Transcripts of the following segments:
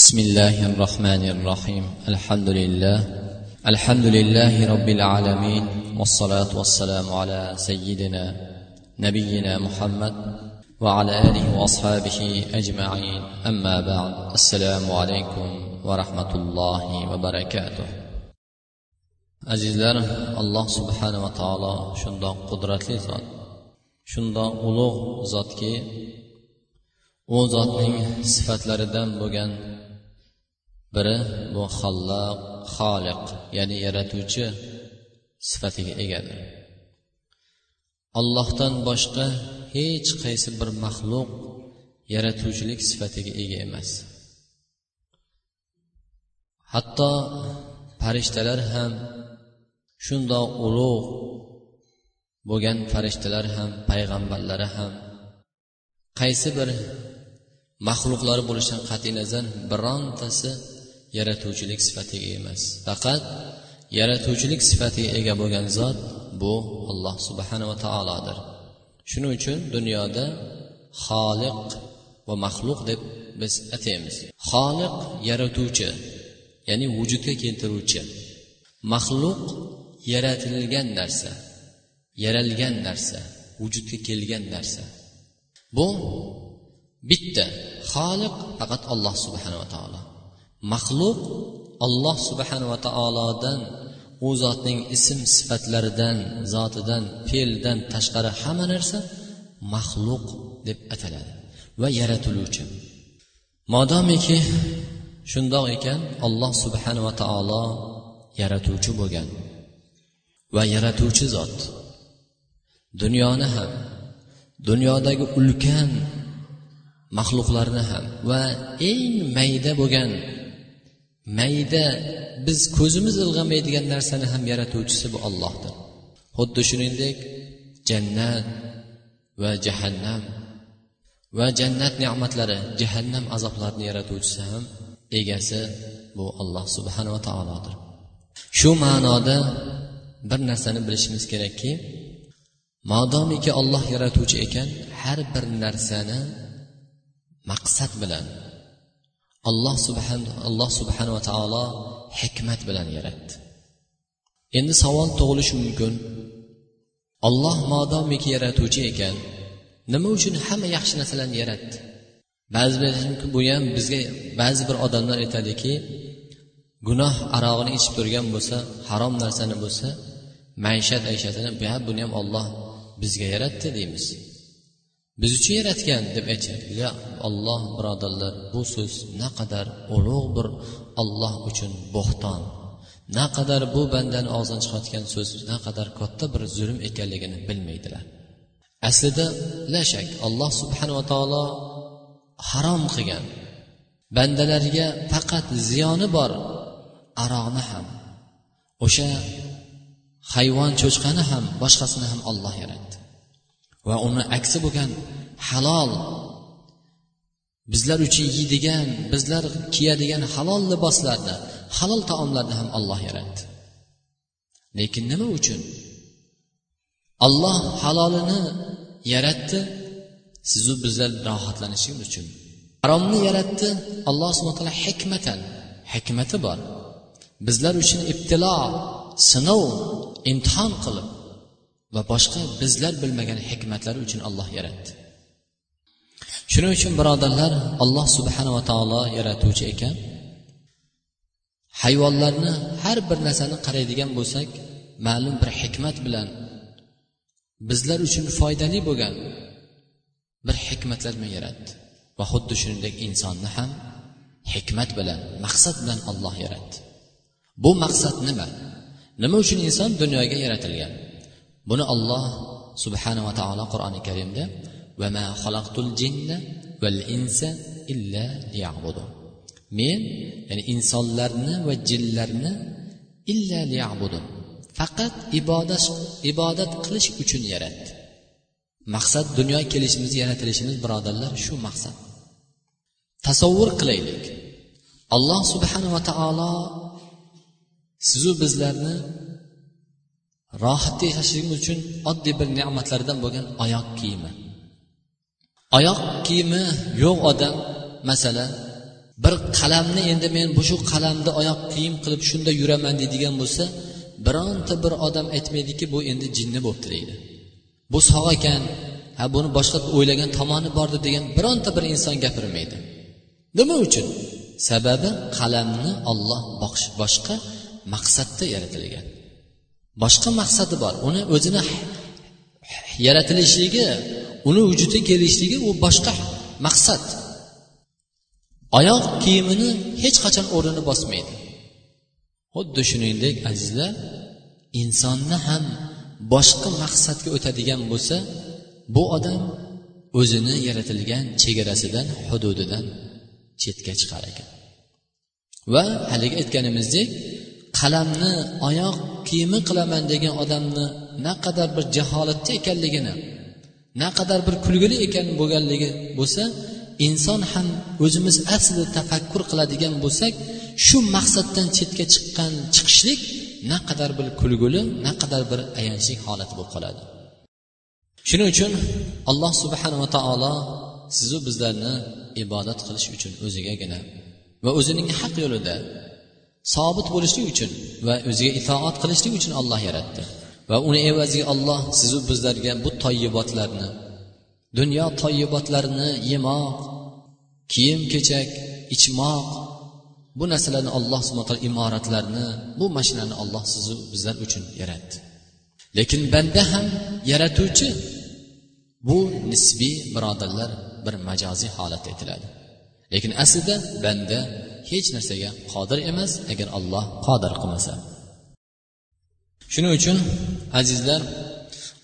بسم الله الرحمن الرحيم. الحمد لله. الحمد لله رب العالمين. والصلاة والسلام على سيدنا نبينا محمد وعلى آله وأصحابه أجمعين. أما بعد السلام عليكم ورحمة الله وبركاته. azizlar alloh subhanava taolo shundoq qudratli zot shundoq ulug' zotki u zotning sifatlaridan bo'lgan biri bu halloq xoliq ya'ni yaratuvchi sifatiga egadir allohdan boshqa hech qaysi bir maxluq yaratuvchilik sifatiga ega emas. Hatto farishtalar ham shundoq ulug' bo'lgan farishtalar ham payg'ambarlari ham qaysi bir maxluqlari bo'lishidan qat'iy nazar birontasi yaratuvchilik sifatiga emas. Faqat yaratuvchilik sifatiga ega bo'lgan zot bu alloh subhanava taolodir. Shuning uchun dunyoda xoliq va maxluq deb biz ataymiz. Xoliq yaratuvchi ya'ni vujudga keltiruvchi maxluq yaratilgan narsa yaralgan narsa vujudga kelgan narsa. Bu bitta xoliq faqat alloh subhanava taolo. Maxluq olloh subhanava taolodan u zotning ism sifatlaridan zotidan fe'lidan tashqari hamma narsa maxluq deb ataladi va yaratiluvchi. Modomiki shundoq ekan alloh subhanava taolo yaratuvchi bo'lgan va yaratuvchi zot. Dunyoni ham dunyodagi ulkan maxluqlarni ham va eng mayda bo'lgan mayda biz ko'zimiz ilg'amaydigan narsani ham yaratuvchisi bu ollohdir xuddi shuningdek jannat va jahannam va jannat ne'matlari jahannam azoblarini yaratuvchisi ham egasi bu alloh subhanava taolodir. Shu ma'noda bir narsani bilishimiz kerakki modomiki olloh yaratuvchi ekan har bir narsani maqsad bilan alloh subhan alloh subhanava taolo hikmat bilan yaratdi. Endi savol tug'ilishi mumkin. Olloh modomiki yaratuvchi ekan nima uchun hamma yaxshi narsalarni yaratdi? Ba'zi bir bu ham bizga ba'zi bir odamlar aytadiki gunoh arog'ini ichib turgan bo'lsa harom narsani bo'lsa maishat ayshatini buni ham olloh bizga yaratdi deymiz. Biz uchun yaratgan deb aytyapti yo olloh birodarlar bu so'z naqadar ulug' bir olloh uchun bo'xton naqadar bu bandani og'zidan chiqayotgan so'z naqadar katta bir zulm ekanligini bilmaydilar. Aslida la shak alloh subhanava taolo harom qilgan. Bandalarga faqat ziyoni bor aroqni ham. O'sha hayvon cho'chqani ham boshqasini ham olloh yaratdi. Va uni aksi bo'lgan halol bizlar uchun yeydigan bizlar kiyadigan halol liboslarni halol taomlarni ham olloh yaratdi. Lekin nima uchun? Olloh halolini yaratdi sizu bizlar rohatlanishimiz uchun. Haromni yaratdi alloh subhana taolo hikmatan. Hikmati bor. Bizlar uchun ibtilo sinov imtihon qilib va boshqa bizlar bilmagan hikmatlari uchun olloh yaratdi. Shuning uchun birodarlar alloh subhanava taolo yaratuvchi ekan. Hayvonlarni har bir narsani qaraydigan bo'lsak ma'lum bir hikmat bilan bizlar uchun foydali bo'lgan bir hikmatlar bilan yaratdi. Va xuddi shuningdek insonni ham hikmat bilan maqsad bilan olloh yaratdi. Bu maqsad nima? Nima uchun inson dunyoga yaratilgan? Buni olloh subhanava taolo qur'oni karimda vama xalaqtul jinna val insa illa liyabudun men ya'ni insonlarni va jinlarni illa liyabudun faqat ibodat ibodat qilish uchun yaratdi. Maqsad dunyoga kelishimiz yaratilishimiz birodarlar shu maqsad. Tasavvur qilaylik. Alloh subhanava taolo sizu bizlarni rohatda yashashligimiz uchun oddiy bir ne'matlardan bo'lgan oyoq kiyimi. Oyoq kiyimi yo'q odam masalan bir qalamni endi men bu shu qalamni oyoq kiyim qilib shunda yuraman deydigan bo'lsa bironta bir odam aytmaydiki bu endi jinni bo'libdi deydi bu sog' ekan ha buni boshqa o'ylagan tomoni bordir degan bironta bir inson gapirmaydi. Nima uchun? Sababi qalamni olloh boshqa maqsadda yaratilgan boshqa maqsadi bor. Uni o'zini yaratilishligi uni vujudga kelishligi u boshqa maqsad. Oyoq kiyimini hech qachon o'rnini bosmaydi. Xuddi shuningdek azizlar insonni ham boshqa maqsadga o'tadigan bo'lsa bu odam o'zini yaratilgan chegarasidan hududidan chetga chiqar ekan. Va haligi aytganimizdek qalamni oyoq kiyimi qilaman degan odamni naqadar bir jaholatda ekanligini naqadar bir kulgili ekan bo'lganligi bo'lsa inson ham o'zimiz aslida tafakkur qiladigan bo'lsak shu maqsaddan chetga chiqqan chiqishlik naqadar bir kulguli naqadar bir ayanchli holat bo'lib qoladi. Shuning uchun alloh subhanava taolo sizu bizlarni ibodat qilish uchun o'zigagina va o'zining haq yo'lida sobit bo'lishlik uchun va o'ziga itoat qilishlik uchun olloh yaratdi. Va uni evaziga olloh sizu bizlarga bu toyibotlarni dunyo toyibotlarini yemoq kiyim kechak ichmoq bu narsalarni alloh subhana taolo imoratlarni bu mashinani olloh sizu bizlar uchun yaratdi. Lekin banda ham yaratuvchi bu nisbiy birodarlar bir majoziy holatda aytiladi. Lekin aslida banda hech narsaga qodir emas agar alloh qodir qilmasa. Shuning uchun azizlar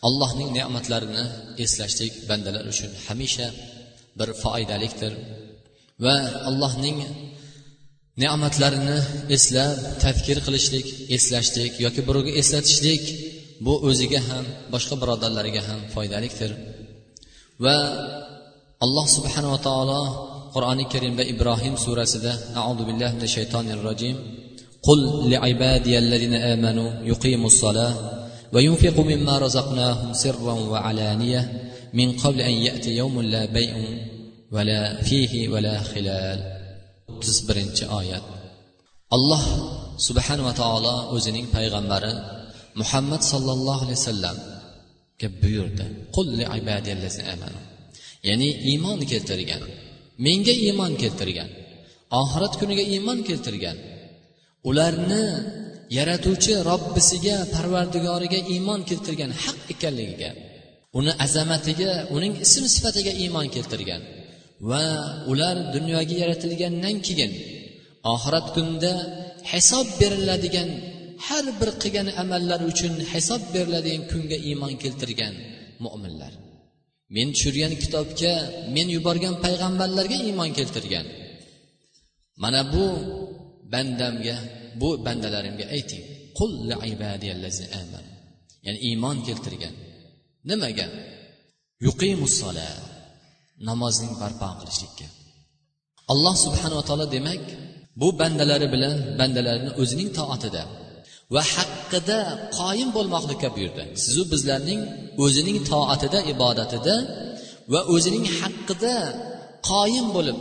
allohning ne'matlarini eslashlik bandalar uchun hamisha bir foydalikdir va allohning ne'matlarini eslab tafkir qilishlik eslashlik yoki birovga eslatishlik bu o'ziga ham boshqa birodarlariga ham foydalikdir va alloh subhanava taolo qur'oni karimda ibrohim surasida audu billahi minash shaytonir rojim قل لعبادي الذين آمنوا يقيموا الصلاة وينفقوا مما رزقناهم سرا وعلانية من قبل أن يأتي يوم لا بيع ولا فيه ولا خلال o'ttiz birinchi oyat alloh subhanava taolo o'zining payg'ambari muhammad sollallohu alayhi vasallamga buyurdi ya'ni iymon keltirgan menga iymon keltirgan oxirat kuniga iymon keltirgan ularni yaratuvchi robbisiga parvardigoriga iymon keltirgan haq ekanligiga uni azamatiga uning ism sifatiga iymon keltirgan va ular dunyoga yaratilgandan keyin oxirat kunida hisob beriladigan har bir qilgan amallari uchun hisob beriladigan kunga iymon keltirgan mo'minlar men tushirgan kitobga men yuborgan payg'ambarlarga iymon keltirgan. Mana bu bandamga bu bandalarimga ayting. Qul ya'ni iymon keltirgan. Nimaga? Yuqimus namozning barpo qilishlikka. Alloh subhanava taolo demak bu bandalari bilan bandalarini o'zining toatida va haqqida qoyim bo'lmoqlikka buyurdi. Sizu bizlarning o'zining toatida ibodatida va o'zining haqqida qoyim bo'lib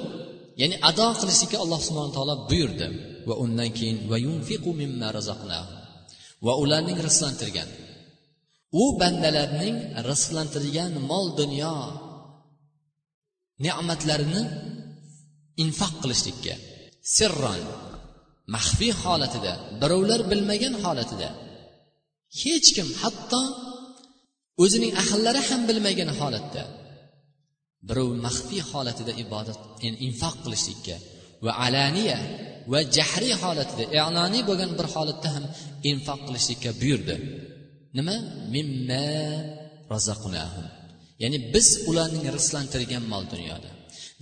ya'ni ado qilishlikka alloh subhana taolo buyurdi. Va undan keyin va va ularning rizqlantirgan. U bandalarning rizqlantirgan mol dunyo ne'matlarini infoq qilishlikka sirron maxfiy holatida birovlar bilmagan holatida. Hech kim hatto o'zining ahllari ham bilmagan holatda. Birov maxfiy holatida ibodat infoq qilishlikka va alaniya va jahriy holatida e'loniy bo'lgan bir holatda ham infoq qilishlikka buyurdi. Nima? Mimma razaqnahum. Ya'ni biz ularning rizqlantirgan mol dunyoda.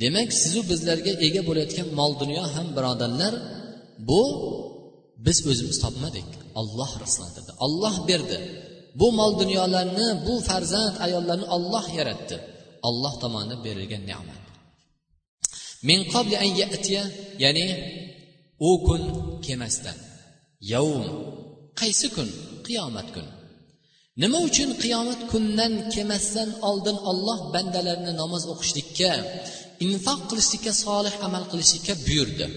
Demak sizu bizlarga ega bo'layotgan mol dunyo ham birodarlar bu biz o'zimiz topmadik. Olloh rizqlantirdi olloh berdi. Bu mol dunyolarni bu farzand ayollarni olloh yaratdi. Olloh tomonidan berilgan ne'mat. Min qabli an yatiya ya'ni u kun kelmasdan yavm qaysi kun? Qiyomat kuni nima uchun qiyomat kundan kelmasdan oldin olloh bandalarini namoz o'qishlikka infoq qilishlikka solih amal qilishlikka buyurdi?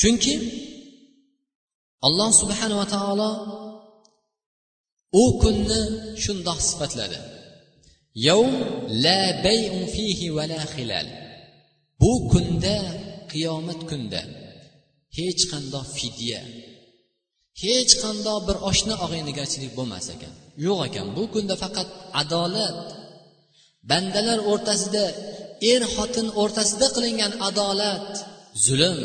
Chunki alloh subhanava taolo u kunni shundoq sifatladi. Yavm la bayun fihi va la hilal bu kunda qiyomat kunda hech qandoq fidya hech qandoq bir oshna og'aynigarchilik bo'lmas ekan. Yo'q ekan bu kunda faqat adolat. Bandalar o'rtasida er xotin o'rtasida qilingan adolat zulm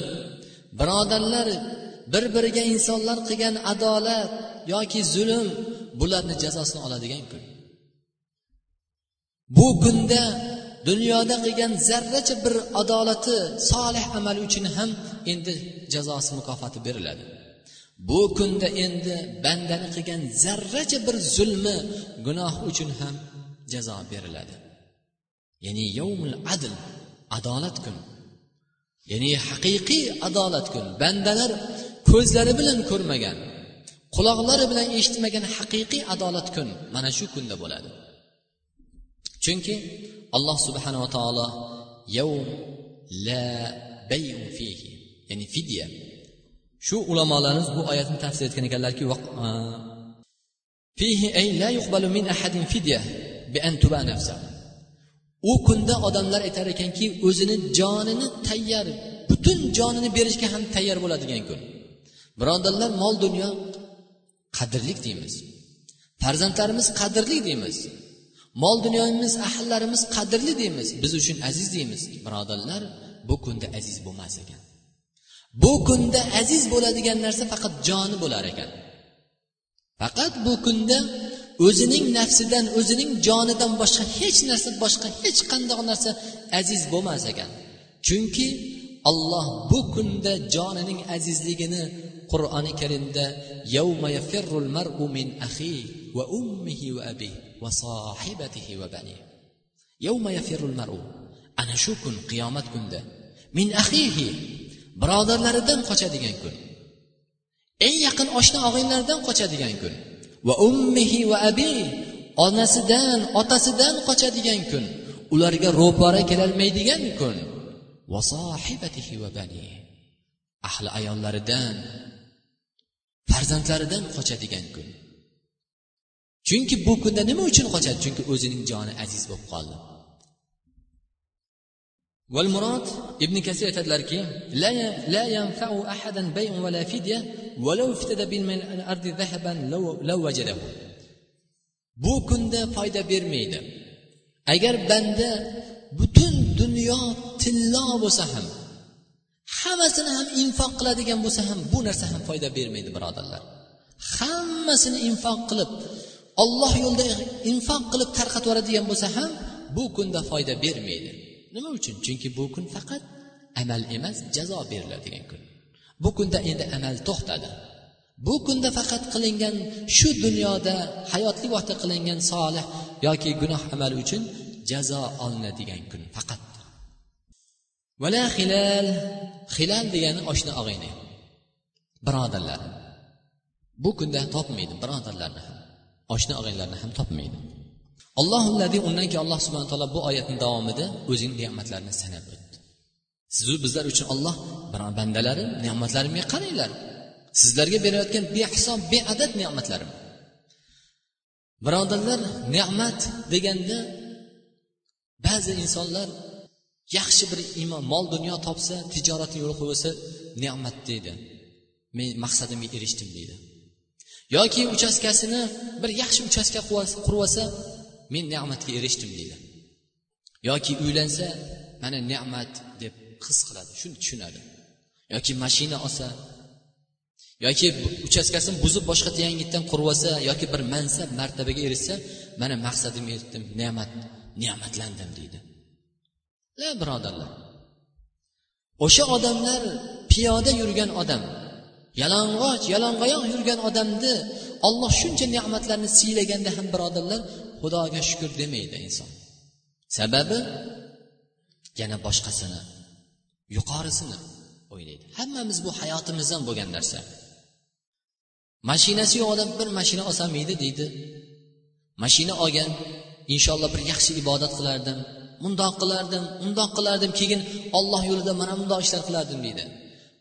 birodarlar bir biriga insonlar qilgan adolat yoki zulm bularni jazosini oladigan kun. Bu kunda dunyoda qilgan zarracha bir adolati solih amali uchun ham endi jazosi mukofoti beriladi. Bu kunda endi bandani qilgan zarracha bir zulmi gunoh uchun ham jazo beriladi. Ya'ni yovmul adl adolat kuni. Ya'ni haqiqiy adolat kun. Bandalar ko'zlari bilan ko'rmagan quloqlari bilan eshitmagan haqiqiy adolat kun mana shu kunda bo'ladi. Chunki alloh subhanava taolo yavm la bayu fihi ya'ni fidya. Shu ulamolarimiz bu oyatni tafsir etgan ekanlarki fihi ay la yuqbalu min ahadin fidya bi an tuba nafsa. U kunda odamlar aytar ekanki o'zini jonini tayyor butun jonini berishga ham tayyor bo'ladigan kun. Birodarlar mol dunyo qadrli deymiz. Farzandlarimiz qadrli deymiz. Mol dunyomiz ahllarimiz qadrli deymiz. Biz uchun aziz deymiz. Birodarlar bu kunda aziz bo'lmas ekan. Bu kunda aziz bo'ladigan narsa faqat joni bo'lar ekan. Faqat bu kunda o'zining nafsidan o'zining jonidan boshqa hech narsa boshqa hech qandoq narsa aziz bo'lmas ekan. Chunki alloh bu kunda jonining azizligini qur'oni karimda yawma yafirrul mar'u min ahi va ummihi va abi va sohibatihi va bani. Yawma yafirrul mar'u ana shu kun qiyomat kunida. Min ahihi birodarlaridan qochadigan kun. Eng yaqin oshna og'inlaridan qochadigan kun. va ummihi va abi onasidan otasidan qochadigan kun ularga ro'para kelolmaydigan kun va sohibatihi va bani ahli ayollaridan farzandlaridan qochadigan kun chunki bu kunda nima uchun qochadi chunki o'zining joni aziz bo'lib qoldi والمراد ابن كثير aytadilarki لا لا ينفع أحدا بيع ولا فدية ولو افتدى من الأرض ذهبا لو لو وجده bu kunda foyda bermaydi agar banda butun dunyo tillo bo'lsa ham hammasini ham infoq qiladigan bo'lsa ham bu narsa ham foyda bermaydi birodarlar hammasini infoq qilib olloh yo'lida infoq qilib tarqatib yuboradigan bo'lsa ham bu kunda foyda bermaydi nima uchun chunki bu kun faqat amal emas jazo beriladigan kun Bu kunda endi amal to'xtadi. Bu kunda faqat qilingan shu dunyoda hayotlik vaqtda qilingan solih yoki gunoh amali uchun jazo olinadigan kun faqat. Vala hilal hilal degani oshna og'ayni. Birodarlar bu kunda topmaydi birodarlarni ham. Oshna og'aynilarni ham topmaydi. Allohu undan keyin alloh subhana taolo bu oyatni davomida o'zining ne'matlarini sanab o'tdi. Sizu bizlar uchun olloh bandalari ne'matlarimga qaranglar sizlarga berayotgan behisob beadad ne'matlarim. Birodarlar ne'mat deganda ba'zi insonlar yaxshi bir iymon mol dunyo topsa tijoratni yo'l qo'ysa ne'mat deydi. Men maqsadimga erishdim deydi. Yoki uchastkasini bir yaxshi uchastka qurib olsa men ne'matga erishdim deydi. Yoki uylansa mana ne'mat deb his qiladi shuni tushunadi. Yoki mashina olsa yoki uchastkasini buzib boshqa yangitdan qurib olsa yoki bir mansab martabaga erishsa mana maqsadimga yetdim ne'mat ne'matlandim deydi. La birodarlar. O'sha odamlar piyoda yurgan odam yalang'och yalang'oyoq yurgan odamni olloh shuncha ne'matlarni siylaganda ham birodarlar xudoga shukur demaydi inson. Sababi yana boshqasini yuqorisini o'ylaydi. Hammamiz bu hayotimizdan bo'lgan narsa. Mashinasi yo'q odam bir mashina olsam edi deydi. Mashina olgan inshaalloh bir yaxshi ibodat qilardim mundoq qilardim undoq qilardim keyin olloh yo'lida mana bundoq ishlar qilardim deydi.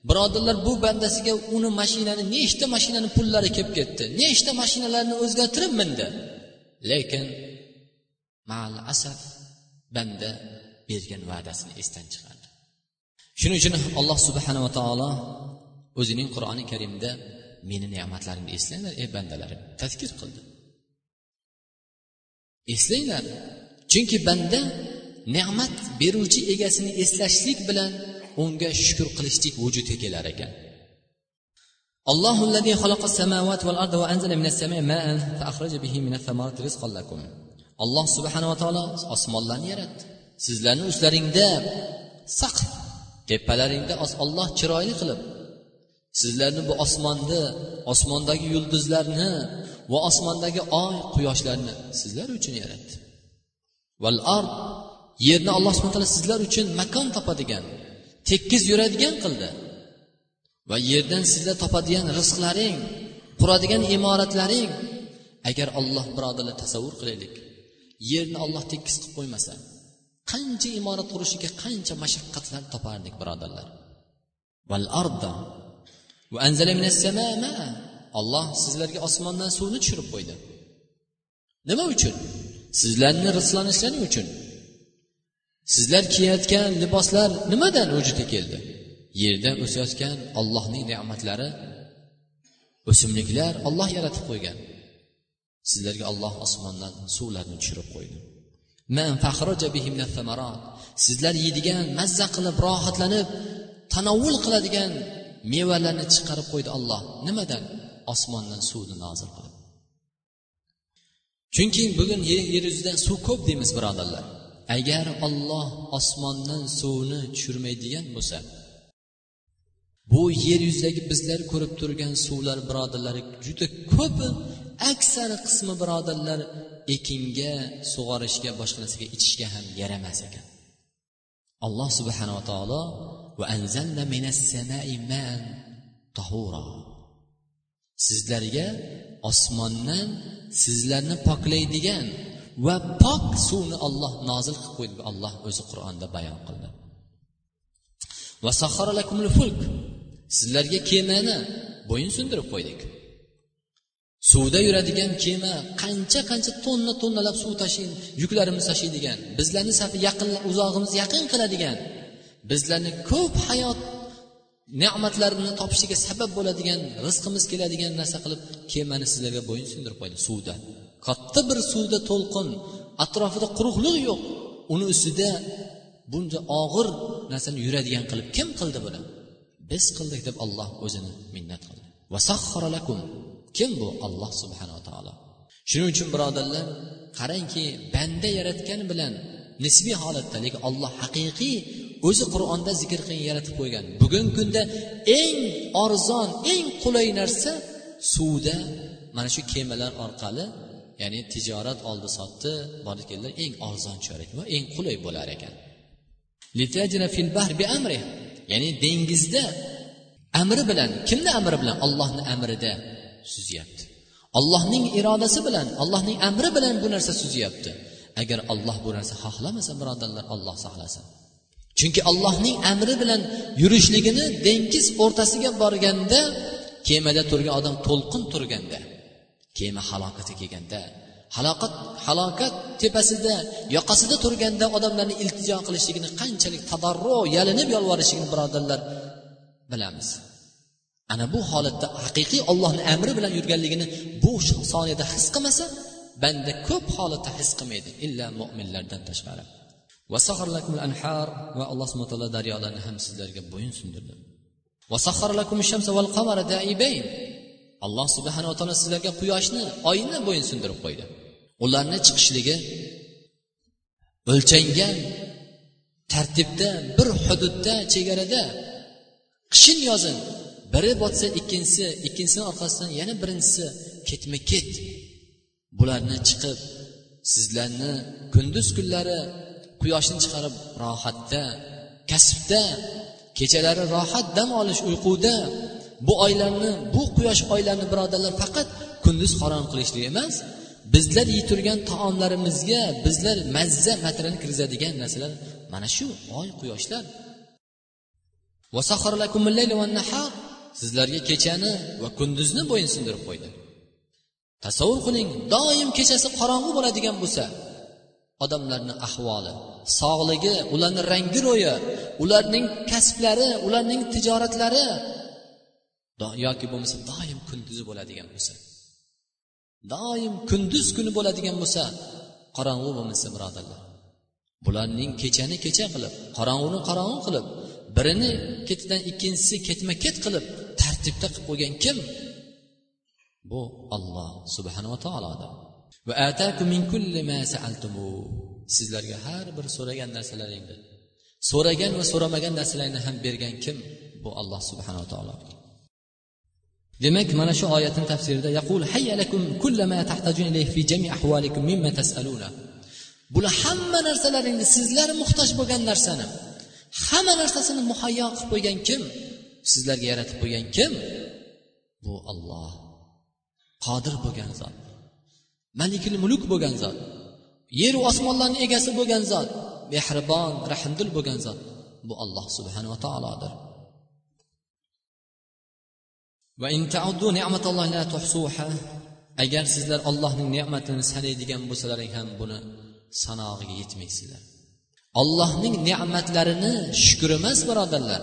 Birodarlar bu bandasiga uni mashinani nechta mashinani pullari kelib ketdi nechta mashinalarni o'zgartirib mindi. Lekin mal asaf banda bergan va'dasini esdan chiqardi. shuning uchun alloh subhanava taolo o'zining qur'oni karimda meni ne'matlarimni eslanglar ey bandalarim tazkir qildi. Eslanglar chunki banda ne'mat beruvchi egasini eslashlik bilan unga shukur qilishlik vujudga kelar ekan. Allohu allazi xalaqa samawati val arda va anzala minas samai ma'an fa akhraja bihi minat thamarati rizqan lakum. Alloh subhanahu va taolo osmonlarni yaratdi. Sizlarni ustlaringda saqib tepalaringda olloh chiroyli qilib sizlarni bu osmonni osmondagi yulduzlarni va osmondagi oy quyoshlarni sizlar uchun yaratdi. Val ard yerni alloh subhana taolo sizlar uchun makon topadigan tekkiz yuradigan qildi. Va yerdan sizlar topadigan rizqlaring quradigan imoratlaring agar olloh birodarlar tasavvur qilaylik yerni olloh tekis qilib qo'ymasa qancha imorat qurishiga qancha mashaqqatlar topardik birodarlar. Arda olloh sizlarga osmondan suvni tushirib qo'ydi. Nima uchun? Sizlarni rizqlanishlaring uchun. Sizlar kiyayotgan liboslar nimadan vujudga keldi? Yerda o'sayotgan ollohning ne'matlari o'simliklar olloh yaratib qo'ygan. Sizlarga olloh osmondan suvlarni tushirib qo'ydi. Sizlar yeydigan mazza qilib rohatlanib tanovvul qiladigan mevalarni chiqarib qo'ydi olloh nimadan? Osmondan suvni nozil qilib. Chunki bugun yer yuzida suv ko'p deymiz birodarlar. Agar olloh osmondan suvni tushirmaydigan bo'lsa bu yer yuzidagi bizlar ko'rib turgan suvlar birodarlar juda ko'pi aksari qismi birodarlar ekinga sug'orishga boshqa narsaga ichishga ham yaramas ekan. Alloh subhanava taolo sizlarga osmondan sizlarni poklaydigan va pok suvni olloh nozil qilib qo'ydi alloh o'zi qur'onda bayon qildi. Sizlarga kemani bo'yin sundirib qo'ydik. Suvda yuradigan kema qancha qancha tonna tonnalab suv tashiydi yuklarimiz tashiydigan bizlarni safi yaqin uzog'imiz yaqin qiladigan bizlarni ko'p hayot ne'matlarini topishiga sabab bo'ladigan rizqimiz keladigan narsa qilib kemani sizlarga bo'yin sindirib qo'ydi suvda. Katta bir suvda to'lqin atrofida quruqlik yo'q uni ustida buncha og'ir narsani yuradigan qilib kim qildi buni? Biz qildik deb olloh o'zini minnat qildi. Kim bu alloh subhanava taolo? Shuning uchun birodarlar qarangki banda yaratgani bilan nisbiy holatda lekin olloh haqiqiy o'zi qur'onda zikr qilgan yaratib qo'ygan. Bugungi kunda eng arzon eng qulay narsa suvda mana shu kemalar orqali ya'ni tijorat oldi sotdi bordi keldilar eng arzon chorak va eng qulay bo'lar ekan. Ya'ni dengizda amri bilan kimni amri bilan? Ollohni amrida. Suzyapti allohning irodasi bilan allohning amri bilan bu narsa suzyapti agar olloh bu narsa xohlamasa birodarlar olloh saqlasin chunki allohning amri bilan yurishligini dengiz o'rtasiga borganda kemada turgan odam to'lqin turganda kema halokatga kelganda halokat halokat tepasida yoqasida turganda odamlarni iltijo qilishligini qanchalik tadarru yalinib yolvorishligini birodarlar bilamiz. Ana bu holatda haqiqiy ollohni amri bilan yurganligini bu soniyada his qilmasa banda ko'p holatda his qilmaydi illa mo'minlardan tashqari. Va alloh subhana taolo daryolarni ham sizlarga bo'yin sundirdi. Alloh subhanava taolo sizlarga quyoshni oyni bo'yin sundirib qo'ydi. Ularni chiqishligi o'lchangan tartibda bir hududda chegarada qishin yozin biri botsa ikkinchisi ikkinchisini orqasidan yana birinchisi ketma ket bularni chiqib sizlarni kunduz kunlari quyoshni chiqarib rohatda kasbda kechalari rohat dam olish uyquda bu oylarni bu quyosh oylarini birodarlar faqat kunduz qoron qilishlik emas bizlar yey turgan taomlarimizga bizlar mazza matrini kirgizadigan narsalar mana shu oy quyoshlar. Sizlarga kechani va kunduzni bo'yinsindirib qo'ydi. Tasavvur qiling doim kechasi qorong'u bo'ladigan bo'lsa odamlarni ahvoli sog'ligi ularni rangi ro'yi ularning kasblari ularning tijoratlari yoki bo'lmasa doim kunduzi bo'ladigan bo'lsa doim kunduz kuni bo'ladigan bo'lsa qorong'u bo'lmasa birodarlar. Bularning kechani kecha qilib qorong'uni qorong'u qilib birini ketidan ikkinchisi ketma ket qilib tartibda qilib qo'ygan kim? Bu olloh subhanava taolodir. Sizlarga har bir so'ragan narsalaringni so'ragan va so'ramagan narsalaringni ham bergan kim? Bu alloh subhanava taolo demak mana shu oyatni tafsirida yaqul hayyalakum kullama tahtajun ilayhi fi jami ahvalikum mimma tasaluna. Bular hamma narsalaringni sizlar muhtoj bo'lgan narsani hamma narsasini muhayyo qilib qo'ygan kim? Sizlarga yaratib qo'ygan kim? Bu olloh qodir bo'lgan zot. Malikil muluk bo'lgan zot. Yeru osmonlarni egasi bo'lgan zot. Mehribon rahmdil bo'lgan zot. Bu alloh subhanava taolodir. Agar sizlar ollohning ne'matini sanaydigan bo'lsalaring ham buni sanog'iga yetmaysizlar. Ollohning ne'matlarini shukur emas birodarlar.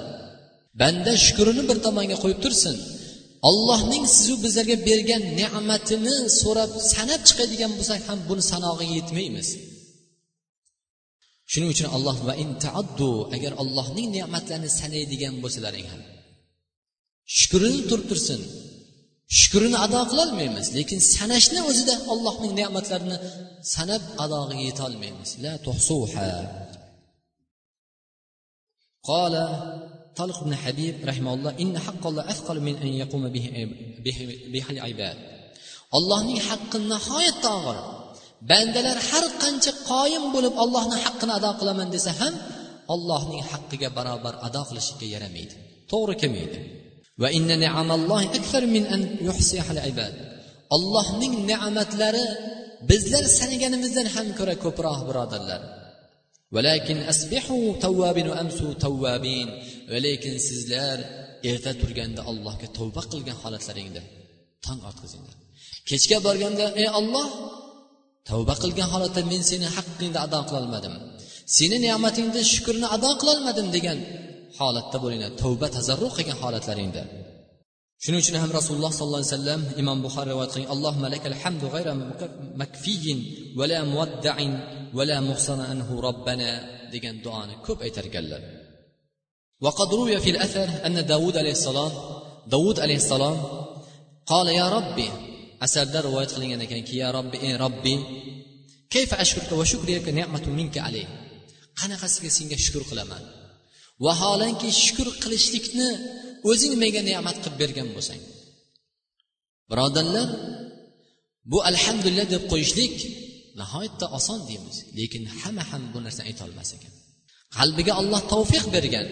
banda shukurini bir tomonga qo'yib tursin ollohning sizu bizlarga bergan ne'matini so'rab sanab chiqadigan bo'lsak ham buni sanog'iga yetmaymiz shuning uchun alloh va intaaddu agar ollohning ne'matlarini sanaydigan bo'lsalaring ham shukrini turib tursin shukrini ado qilolmaymiz lekin sanashni o'zida allohning ne'matlarini sanab adog'iga yetolmaymiz la tuhsuha قال طلق بن حبيب رحمه الله إن حق الله أثقل من أن يقوم به, به, به العباد allohning haqqi nihoyatda og'ir bandalar har qancha qoyim bo'lib ollohni haqqini ado qilaman desa ham ollohning haqqiga barobar ado qilishga yaramaydi to'g'ri kelmaydi ollohning ne'matlari bizlar sanaganimizdan ham ko'ra ko'proq birodarlar lekin sizlar erta turganda allohga tavba qilgan holatlaringda tong otqizinglar kechga borganda ey olloh tavba qilgan holatda men seni haqqingni ado qilolmadim seni ne'matingni shukurni ado qilolmadim degan holatda bo'linglar. Tavba tazarru qilgan holatlaringda. Shuning uchun ham rasululloh sollallohu alayhi vasallam imom buxoriy rivoyat qilgan alloh lakal hamdu g'ayra makfiyin va la muvadda'in va la muhsana anhu robbana degan duoni ko'p aytar ekanlar وقد روي في الأثر أن داود عليه السلام داود عليه السلام قال يا ربي asarda rivoyat qilingan ekanki ya robbi ey robbi kayfa ashkurka va shukriyaka ni'matu minka alayh qanaqasiga senga shukur qilaman vaholanki shukur qilishlikni o'zing menga ne'mat qilib bergan bo'lsang birodarlar bu alhamdulillah deb qo'yishlik nihoyatda oson deymiz lekin hamma ham bu narsani aytolmas ekan qalbiga olloh tavfiq bergan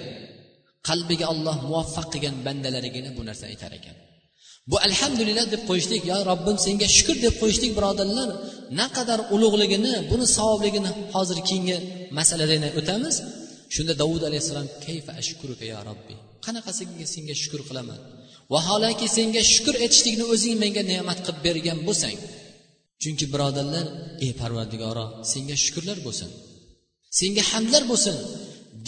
qalbiga olloh muvaffaq qilgan bandalarigina bu narsani aytar ekan. Bu alhamdulillah deb qo'yishlik yo robbim senga shukur deb qo'yishlik birodarlar naqadar ulug'ligini buni savobligini hozir keyingi masalada o'tamiz. Shunda davud alayhissalom kayfa ashkuruka ya robbi qanaqasiga senga shukur qilaman? Vaholanki senga shukur etishlikni o'zing menga ne'mat qilib bergan bo'lsang chunki birodarlar ey parvardigoro senga shukurlar bo'lsin. Senga hamdlar bo'lsin.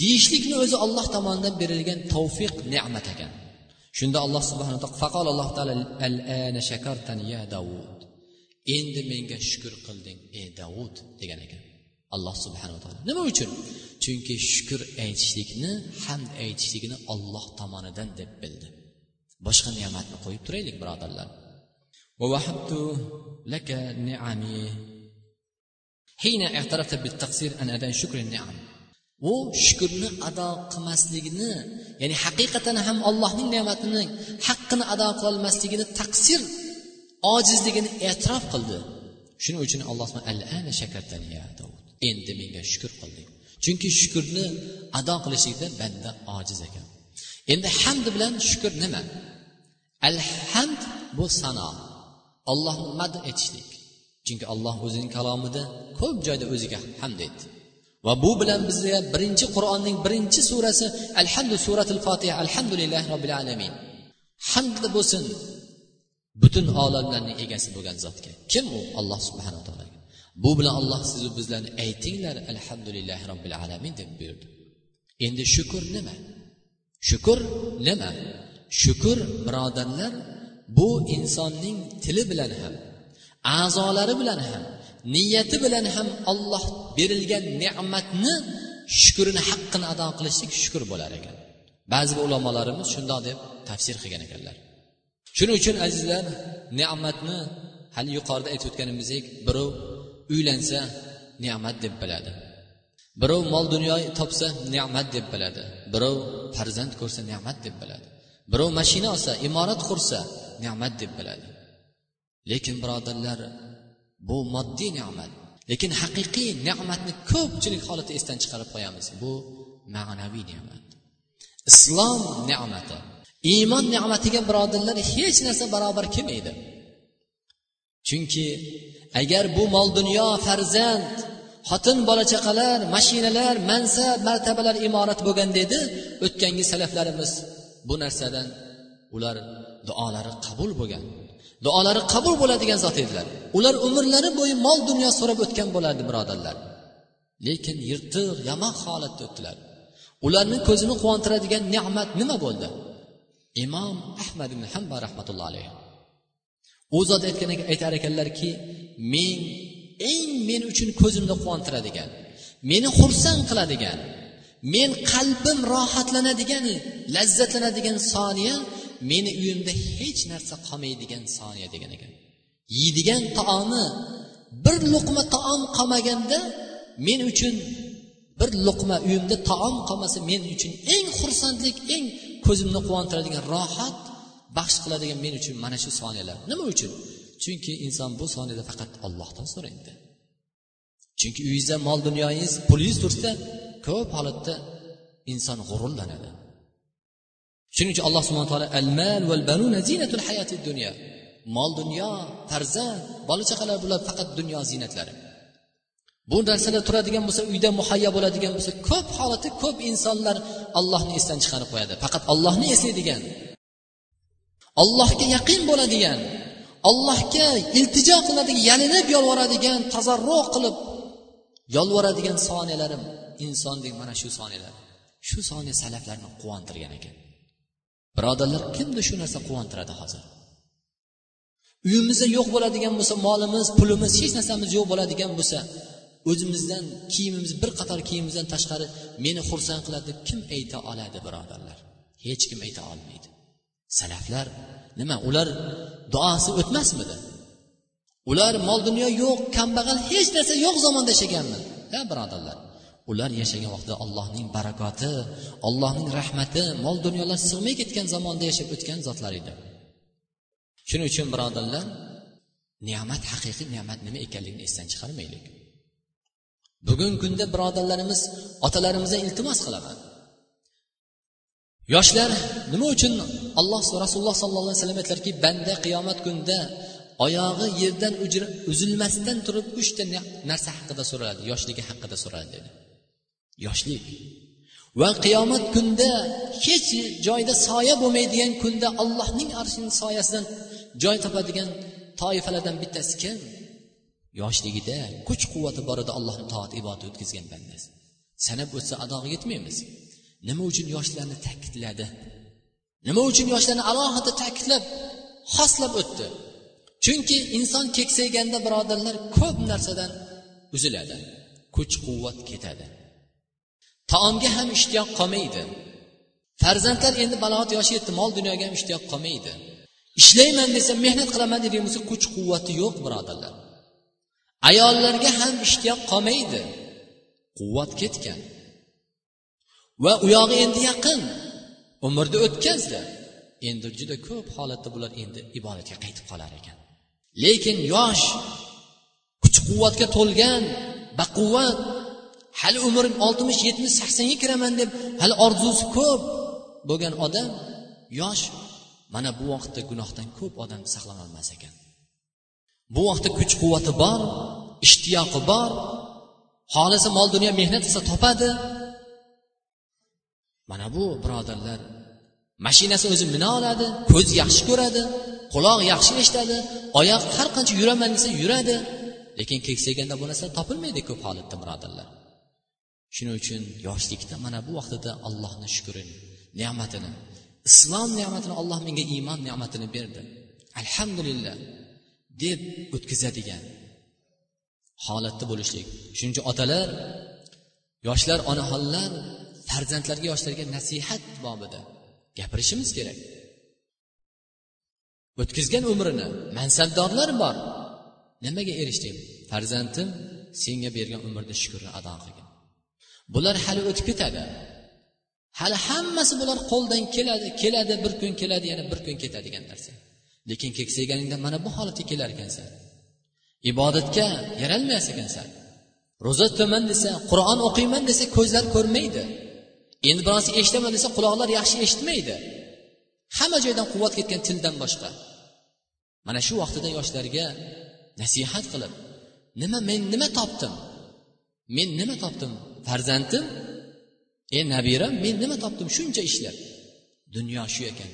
deyishlikni o'zi olloh tomonidan berilgan tavfiq ne'mat ekan shunda alloh subhana faqol alloh taolo al ana shakartani ya davud endi menga shukur qilding ey davud degan ekan alloh subhanava taolo nima uchun chunki shukur aytishlikni hamd aytishlikni olloh tomonidan deb bildi boshqa ne'matni qo'yib turaylik birodarlar لك نعمي حين اعترفت بالتقصير عن أداء شكر النعم U shukurni ado qilmasligini ya'ni haqiqatan ham allohning ne'matini haqqini ado qilolmasligini taqsir ojizligini e'tirof qildi. Shuning uchun alloh endi menga shukur qilding. Chunki shukurni ado qilishlikda banda ojiz ekan. Endi hamd bilan shukur nima? Alhamd bu sano. Ollohni mad etishlik. Chunki alloh o'zining kalomida ko'p joyda o'ziga hamd aytdi va bu bilan bizga birinchi qur'onning birinchi surasi alhamdu suratil fotiha alhamdulillahi robbil alamin. Hamd bo'lsin butun olamlarning egasi bo'lgan zotga. Kim u? Alloh subhanaa taolo bu bilan alloh sizu bizlarni aytinglar alhamdulillahi robbil alamin deb buyurdi. Endi shukur nima? Shukur nima? Shukur birodarlar bu insonning tili bilan ham a'zolari bilan ham niyati bilan ham olloh berilgan ne'matni shukrini haqqini ado qilishlik shukur bo'lar ekan. Ba'zi bir ulamolarimiz shundoq deb tafsir qilgan ekanlar. Shuning uchun azizlar ne'matni hali yuqorida aytib o'tganimizdek birov uylansa ne'mat deb biladi. Birov mol dunyo topsa ne'mat deb biladi. Birov farzand ko'rsa ne'mat deb biladi. Birov mashina olsa imorat qursa ne'mat deb biladi. Lekin birodarlar bu moddiy ne'mat lekin haqiqiy ne'matni ko'pchilik holatda esdan chiqarib qo'yamiz. Bu ma'naviy ne'mat. Islom ne'mati iymon ne'matiga birodarlar hech narsa barobar kelmaydi. Chunki agar bu mol dunyo farzand xotin bola chaqalar mashinalar mansab martabalar imorat bo'lganda edi o'tgangi salaflarimiz bu narsadan ular duolari qabul bo'lgan. Duolari qabul bo'ladigan zot edilar. Ular umrlari bo'yi mol dunyo so'rab o'tgan bo'lardi birodarlar. Lekin yirtiq yomon holatda o'tdilar. Ularni ko'zini quvontiradigan ne'mat nima bo'ldi? Imom ahmad ibn hamba rahmatullohi alayhi u zot aytgan aytar ekanlarki men eng men uchun ko'zimni quvontiradigan meni xursand qiladigan men qalbim rohatlanadigan lazzatlanadigan soniya meni uyimda hech narsa qolmaydigan soniya degan ekan. Yeydigan taomi bir luqma taom qolmaganda men uchun bir luqma uyimda taom qolmasa men uchun eng xursandlik eng ko'zimni quvontiradigan rohat baxsh qiladigan men uchun mana shu soniyalar. Nima uchun? Chunki inson bu soniyada faqat ollohdan so'raydi. Chunki uyingizda mol dunyoyingiz pulingiz tursa ko'p holatda inson g'ururlanadi. Shuning uchun alloh subhana taolo al mal val banuna zinatul hayati dunya. Mol dunyo farzand bola chaqalar bular faqat dunyo ziynatlari bu narsalar turadigan bo'lsa uyda muhayyo bo'ladigan bo'lsa ko'p holatda ko'p insonlar allohni esdan chiqarib qo'yadi. Faqat ollohni eslaydigan allohga yaqin bo'ladigan allohga iltijo qiladigan yalinib yolvoradigan tazarruq qilib yolvoradigan soniyalarim insondek mana shu soniyalar. Shu soniya salaflarni quvontirgan ekan. Birodarlar kimni shu narsa quvontiradi hozir? Uyimizda yo'q bo'ladigan bo'lsa molimiz pulimiz hech narsamiz yo'q bo'ladigan bo'lsa o'zimizdan kiyimimiz bir qator kiyimimizdan tashqari meni xursand qiladi deb kim ayta oladi birodarlar? Hech kim ayta olmaydi. Salaflar nima ular duosi o'tmasmidi? Ular mol dunyo yo'q kambag'al hech narsa yo'q zamonda yashaganmi? Ha birodarlar? Ular yashagan vaqtda allohning barakoti allohning rahmati mol dunyolar sig'may ketgan zamonda yashab o'tgan zotlar edi. Shuning uchun birodarlar ne'mat haqiqiy ne'mat nima ekanligini esdan chiqarmaylik. Bugungi kunda birodarlarimiz otalarimizdan iltimos qilaman yoshlar nima uchun alloh rasululloh sollallohu alayhi vasallam aytlarki banda qiyomat kunida oyog'i yerdan uzilmasdan turib uchta narsa haqida so'raladi yoshligi haqida so'raladi dedi. Yoshlik. Va qiyomat kunda hech joyda soya bo'lmaydigan kunda allohning arshining soyasidan joy topadigan toifalardan bittasi kim? Yoshligida kuch quvvati bor edi allohni toat ibodat o'tkazgan bandasi. Sanab o'tsa adog'i yetmaymiz. Nima uchun yoshlarni ta'kidladi? Nima uchun yoshlarni alohida ta'kidlab xoslab o'tdi? Chunki inson keksayganda birodarlar ko'p narsadan uziladi. Kuch quvvat ketadi. Taomga ham ishtiyoq qolmaydi. Farzandlar endi balog'at yoshi yetdi mol dunyoga ham ishtiyoq qolmaydi. Ishlayman desa mehnat qilaman degan bo'lsa kuch quvvati yo'q birodarlar. Ayollarga ham ishtiyoq qolmaydi. Quvvat ketgan. Va u yog'i endi yaqin. Umrni o'tkazdi endi juda ko'p holatda bular endi ibodatga qaytib qolar ekan. Lekin yosh kuch quvvatga to'lgan baquvvat hali umrim oltmish yetmish saksonga kiraman deb hali orzusi ko'p bo'lgan odam yosh mana bu vaqtda gunohdan ko'p odam saqlanolmas ekan. Bu vaqtda kuch quvvati bor ishtiyoqi bor xohlasa mol dunyo mehnat qilsa topadi. Mana bu birodarlar mashinasi o'zi mina oladi ko'z yaxshi ko'radi quloq yaxshi eshitadi oyoq har qancha yuraman desa yuradi. Lekin keksayganda bu narsa topilmaydi ko'p holatda birodarlar. Shuning uchun yoshlikda mana bu vaqtida allohni shukrini ne'matini islom ne'matini alloh menga iymon ne'matini berdi. Alhamdulillah deb o'tkazadigan holatda bo'lishlik. Shuning uchun otalar yoshlar onaxonlar farzandlarga yoshlarga nasihat bobida gapirishimiz kerak. O'tkazgan umrini mansabdorlar bor. Nimaga erishding farzandim senga bergan umrni shukurni ado qilgin. Bular hali o'tib ketadi. Hali hammasi bular qo'ldan keladi keladi bir kun keladi yana bir kun ketadigan narsa. Lekin keksayganingda mana bu holatga kelar ekansan. Ibodatga yaralmas ekansan. Ro'za tutaman desa qur'on o'qiyman desa ko'zlar ko'rmaydi. Endi bironsi eshitaman desa quloqlar yaxshi eshitmaydi. Hamma joydan quvvat ketgan tildan boshqa. Mana shu vaqtida yoshlarga nasihat qilib nima men nima topdim? Men nima topdim? Farzandim. Ey nabiram men nima topdim? Shuncha ishlab dunyo shu ekan.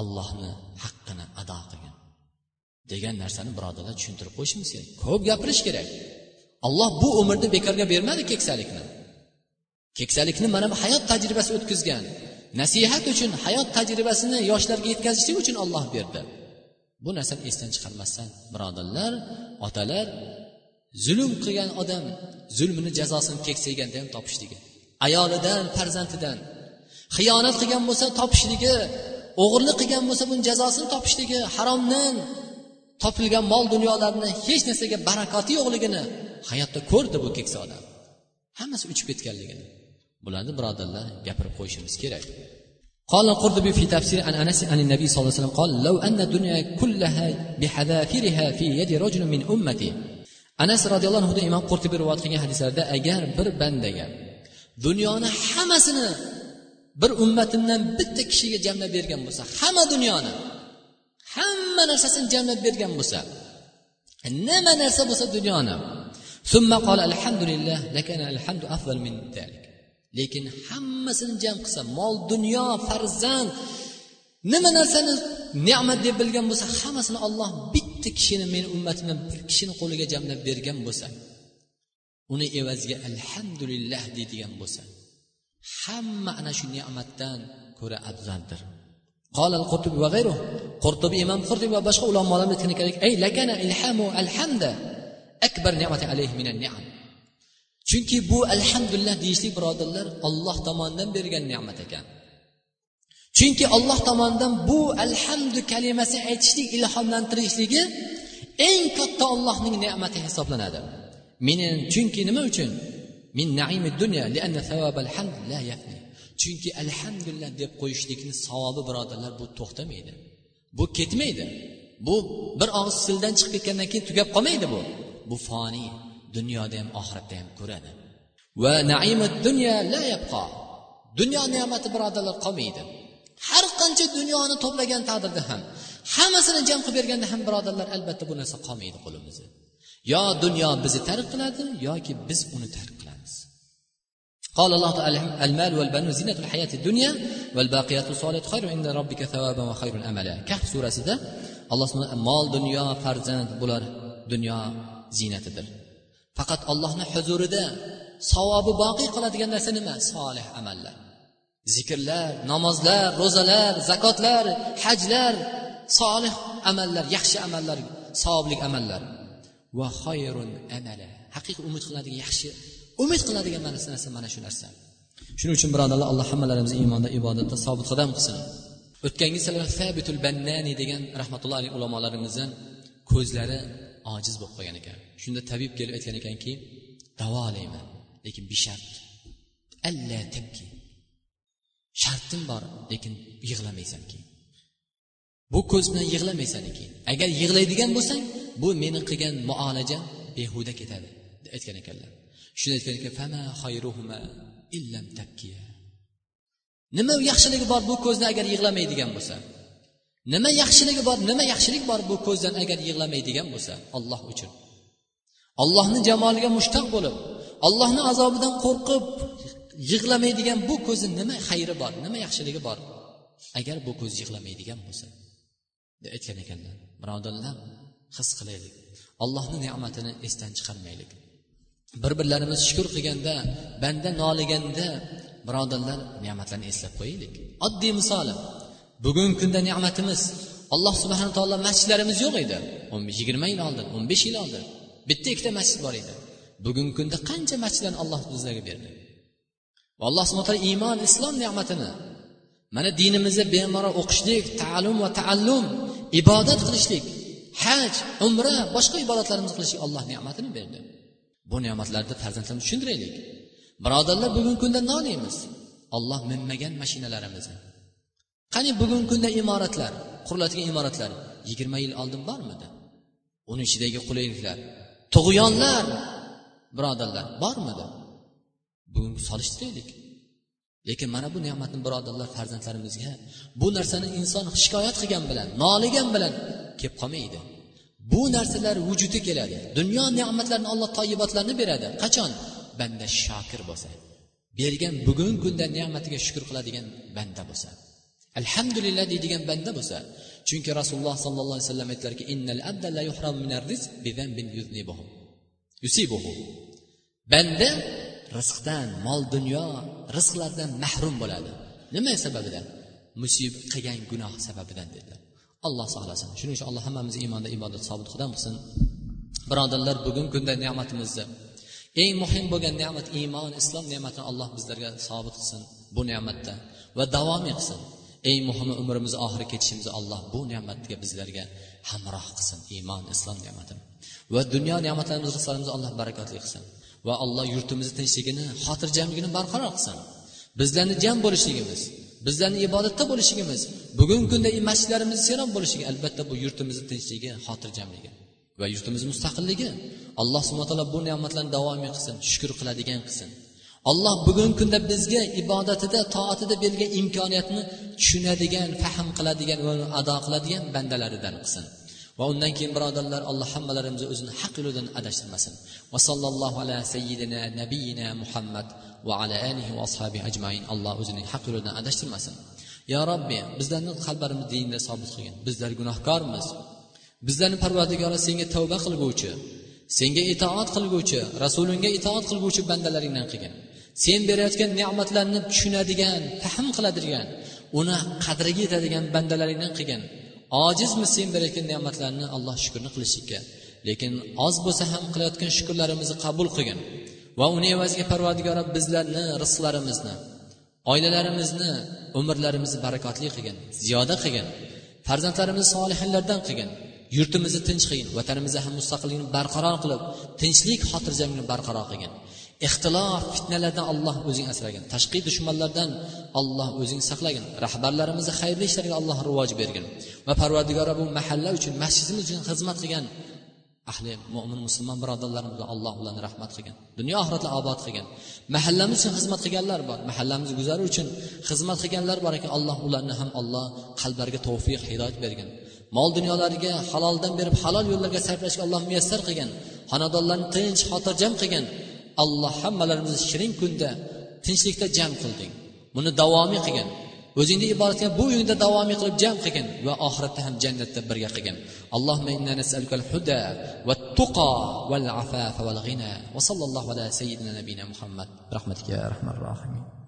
Allohni haqqini ado qilgin. Degan narsani birodarlar tushuntirib qo'yishimiz kerak. Ko'p gapirish kerak. Alloh bu umrni bekorga bermadi keksalikni. Keksalikni mana bu hayot tajribasi o'tkazgan. Nasihat uchun hayot tajribasini yoshlarga yetkazishlik uchun olloh berdi. Bu narsani esdan chiqarmasdan birodarlar otalar zulm qilgan odam zulmini jazosini keksayganda ham topishligi ayolidan farzandidan xiyonat qilgan bo'lsa topishligi o'g'irlik qilgan bo'lsa buni jazosini topishligi haromdan topilgan mol dunyolarni hech narsaga barakoti yo'qligini hayotda ko'rdi bu keksa odam hammasi uchib ketganligini bularni birodarlar gapirib qo'yishimiz kerak قال القرطبي في تفسير عن انس عن النبي صلى الله عليه وسلم قال لو ان الدنيا كلها بحذافيرها في يد رجل من امتي anas roziyallohu anhudan imom qurtibiy rivoyat qilgan hadislarda agar bir bandaga dunyoni hammasini bir ummatimdan bitta kishiga jamlab bergan bo'lsa hamma dunyoni hamma narsasini jamlab bergan bo'lsa nima narsa bo'lsa dunyoni lekin hammasini jam qilsa mol dunyo farzand nima narsani ne'mat deb bilgan bo'lsa hammasini olloh bitta kishini meni ummatimdan bir kishini qo'liga jamlab bergan bo'lsa uni evaziga alhamdulillah deydigan bo'lsa hamma ana shu ne'matdan ko'ra afzaldir قال القرطبي وغيره قرطبي إمام قرطبي وبشر علماء aytgan ekanki ay lakana ilhamu alhamda akbar ni'mati alayhi minan ni'am chunki bu alhamdulillah deyishlik birodarlar olloh tomonidan bergan ne'mat ekan Chunki alloh tomonidan bu alhamdu kalimasi aytishlik ilhomlantirishligi eng katta ollohning ne'mati hisoblanadi. Meni chunki nima uchun? Min naimi dunya hamd la yafni. Chunki alhamdulillah deb qo'yishlikni savobi birodarlar bu to'xtamaydi. Bu ketmaydi. Bu bir og'iz sildan chiqib ketgandan keyin tugab qolmaydi bu. Bu foniy dunyoda ham oxiratda ham ko'radi. Va naimi dunya la yabqa. Dunyo ne'mati birodarlar qolmaydi. har qancha dunyoni to'plagan taqdirda ham hammasini jam qilib berganda ham birodarlar albatta bu narsa qolmaydi qo'limizda yo dunyo bizni tark qiladi yoki biz uni tark qilamiz قال الله تعالى المال والبنون زينة الحياة الدنيا والباقيات الصالحات خير عند ربك ثوابا وخير أملا كهف surasida alloh mol dunyo farzand bular dunyo ziynatidir faqat ollohni huzurida savobi boqiy qiladigan narsa nima solih amallar Zikrlar namozlar ro'zalar zakotlar hajlar solih amallar yaxshi amallar savobli amallar. Va xoyrun amala. Haqiqiy umid qiladigan yaxshi umid qiladigan narsa mana shu narsa. Shuning uchun birodarlar alloh hammalarimizni iymonda ibodatda sobit qadam qilsin. O'tgangi salar sabitul bannani degan rahmatullohi alayhi ulamolarimizdan ko'zlari ojiz bo'lib qolgan ekan. Shunda tabib kelib aytgan ekanki davolayman lekin bishart. Alla tabki. Shartim bor lekin yig'lamaysan keyin bu ko'z bilan yig'lamaysan keyin agar yig'laydigan bo'lsang bu meni qilgan muolajam behuda ketadi deb aytgan ekanlar. Shunda aytgan ekan nima yaxshiligi bor bu ko'zni agar yig'lamaydigan bo'lsa? Nima yaxshiligi bor nima yaxshilik bor bu ko'zdan agar yig'lamaydigan bo'lsa? Olloh uchun. Allohni jamoliga mushtaq bo'lib allohni azobidan qo'rqib yig'lamaydigan bu ko'zni nima xayri bor nima yaxshiligi bor? Agar bu ko'z yig'lamaydigan bo'lsa deb aytgan ekanlar. Birodarlar his qilaylik. Allohni ne'matini esdan chiqarmaylik. Bir birlarimiz shukur qilganda banda noliganda birodarlar ne'matlarni eslab qo'yaylik. Oddiy misoli bugungi kunda ne'matimiz alloh subhana taolo masjidlarimiz yo'q edi. O'n yigirma yil oldin o'n besh yil oldin bitta ikkita masjid bor edi. Bugungi kunda qancha masjidlarni alloh bizlarga berdi? Alloh subhana taolo iymon islom ne'matini mana dinimizni bemalol o'qishlik ta'lim va taallum ibodat qilishlik haj umra boshqa ibodatlarimizni qilishlik alloh ne'matini berdi. Bu ne'matlarni farzandlarimiz tushuntiraylik. Birodarlar bugungi kunda noliymiz olloh minmagan mashinalarimizni qani bugungi kunda imoratlar quriladigan imoratlar yigirma yil oldin bormidi? Uni ichidagi qulayliklar tug'yonlar birodarlar bormidi? Bugun solishtiraylik lekin mana bu ne'matni birodarlar farzandlarimizga bu narsani inson shikoyat qilgan bilan noligan bilan kelib qolmaydi. Bu narsalar vujudga keladi. Dunyo ne'matlarini alloh toyibotlarni beradi. Qachon? Banda shokir bo'lsa. Bergan bugungi kunda ne'matiga shukur qiladigan banda bo'lsa. Alhamdulillah deydigan banda bo'lsa. Chunki rasululloh sollallohu alayhi vasallam aytdilarki innal abda la yuhram minar rizq bi dhanbin yusibuhu. Banda rizqdan mol dunyo rizqlardan mahrum bo'ladi. Nima sababidan? Musibat qilgan gunoh sababidan dedilar alloh saqlasin shuning uchun alloh hammamizni iymonda ibodat sobit qudam qilsin. Birodarlar bugungi kunda ne'matimizni eng muhim bo'lgan ne'mat iymon islom ne'matini alloh bizlarga sobit qilsin bu ne'matda va davomiy qilsin eng muhimi umrimizni oxiri ketishimizni alloh bu ne'matga bizlarga hamroh qilsin. Iymon islom ne'matini va dunyo ne'matlarimiz rizqlarimizni alloh barakotli qilsin. Va alloh yurtimizni tinchligini xotirjamligini barqaror qilsin. Bizlarni jam bo'lishligimiz bizlarni ibodatda bo'lishligimiz bugungi kunda masjidlarimiz serob bo'lishligi albatta bu yurtimizni tinchligi xotirjamligi va yurtimizni mustaqilligi. Alloh subhana taolo bu ne'matlarni davomiy qilsin shukur qiladigan qilsin. Alloh bugungi kunda bizga ibodatida toatida bergan imkoniyatni tushunadigan fahm qiladigan va ado qiladigan bandalaridan qilsin. Va undan keyin birodarlar alloh hammalarimizni o'zini haq yo'lidan adashtirmasin. Va sallallohu ala sayyidina nabiyina muhammad va ala alihi va ashabi ajmain. Alloh o'zining haq yo'lidan adashtirmasin. Yo robbi bizlarni qalblarimiz dinda sobit qilgin. Bizlar gunohkormiz. Bizlarni parvardigori senga tavba qilguvchi senga itoat qilguvchi rasulingga itoat qilguvchi bandalaringdan qilgin. Sen berayotgan ne'matlarni tushunadigan fahm qiladigan uni qadriga yetadigan bandalaringdan qilgin. Ojizmiz sen berayotgan ne'matlarni alloh shukurni qilishlikka. Lekin oz bo'lsa ham qilayotgan shukurlarimizni qabul qilgin. Va uni evaziga parvardigora bizlarni rizqlarimizni oilalarimizni umrlarimizni barakotli qilgin ziyoda qilgin farzandlarimizni solihinlardan qilgin yurtimizni tinch qilgin vatanimizni ham mustaqillikni barqaror qilib tinchlik xotirjamlikni barqaror qilgin. Ixtilof fitnalardan alloh o'zing asragin. Tashqi dushmanlardan alloh o'zing saqlagin. Rahbarlarimizni xayrli ishlarga alloh rivoj bergin. Va parvardigora bu mahalla uchun masjidimiz uchun xizmat qilgan ahli mo'min musulmon birodarlarimizga alloh ularni rahmat qilgin. Dunyo oxiratda obod qilgin. Mahallamiz uchun xizmat qilganlar bor. Mahallamiz guzari uchun xizmat qilganlar bor ekan. Alloh ularni ham alloh qalblariga tavfiq hidoyat bergin. Mol dunyolariga haloldan berib halol yo'llarga sarflashga alloh muyassar qilgin. Xonadonlarni tinch xotirjam qilgin. Alloh hammalarimizni shirin kunda tinchlikda jam qilding. Buni davomiy qilgin. O'zingni ibodatga bu uyingda davomiy qilib jam qilgin va oxiratda ham jannatda birga qilgin. Allohumma inna nas'aluka huda va tuqa val afafa val ghina va sallallohu ala sayyidina nabiyina muhammad. Rahmatika rahmanir rohimin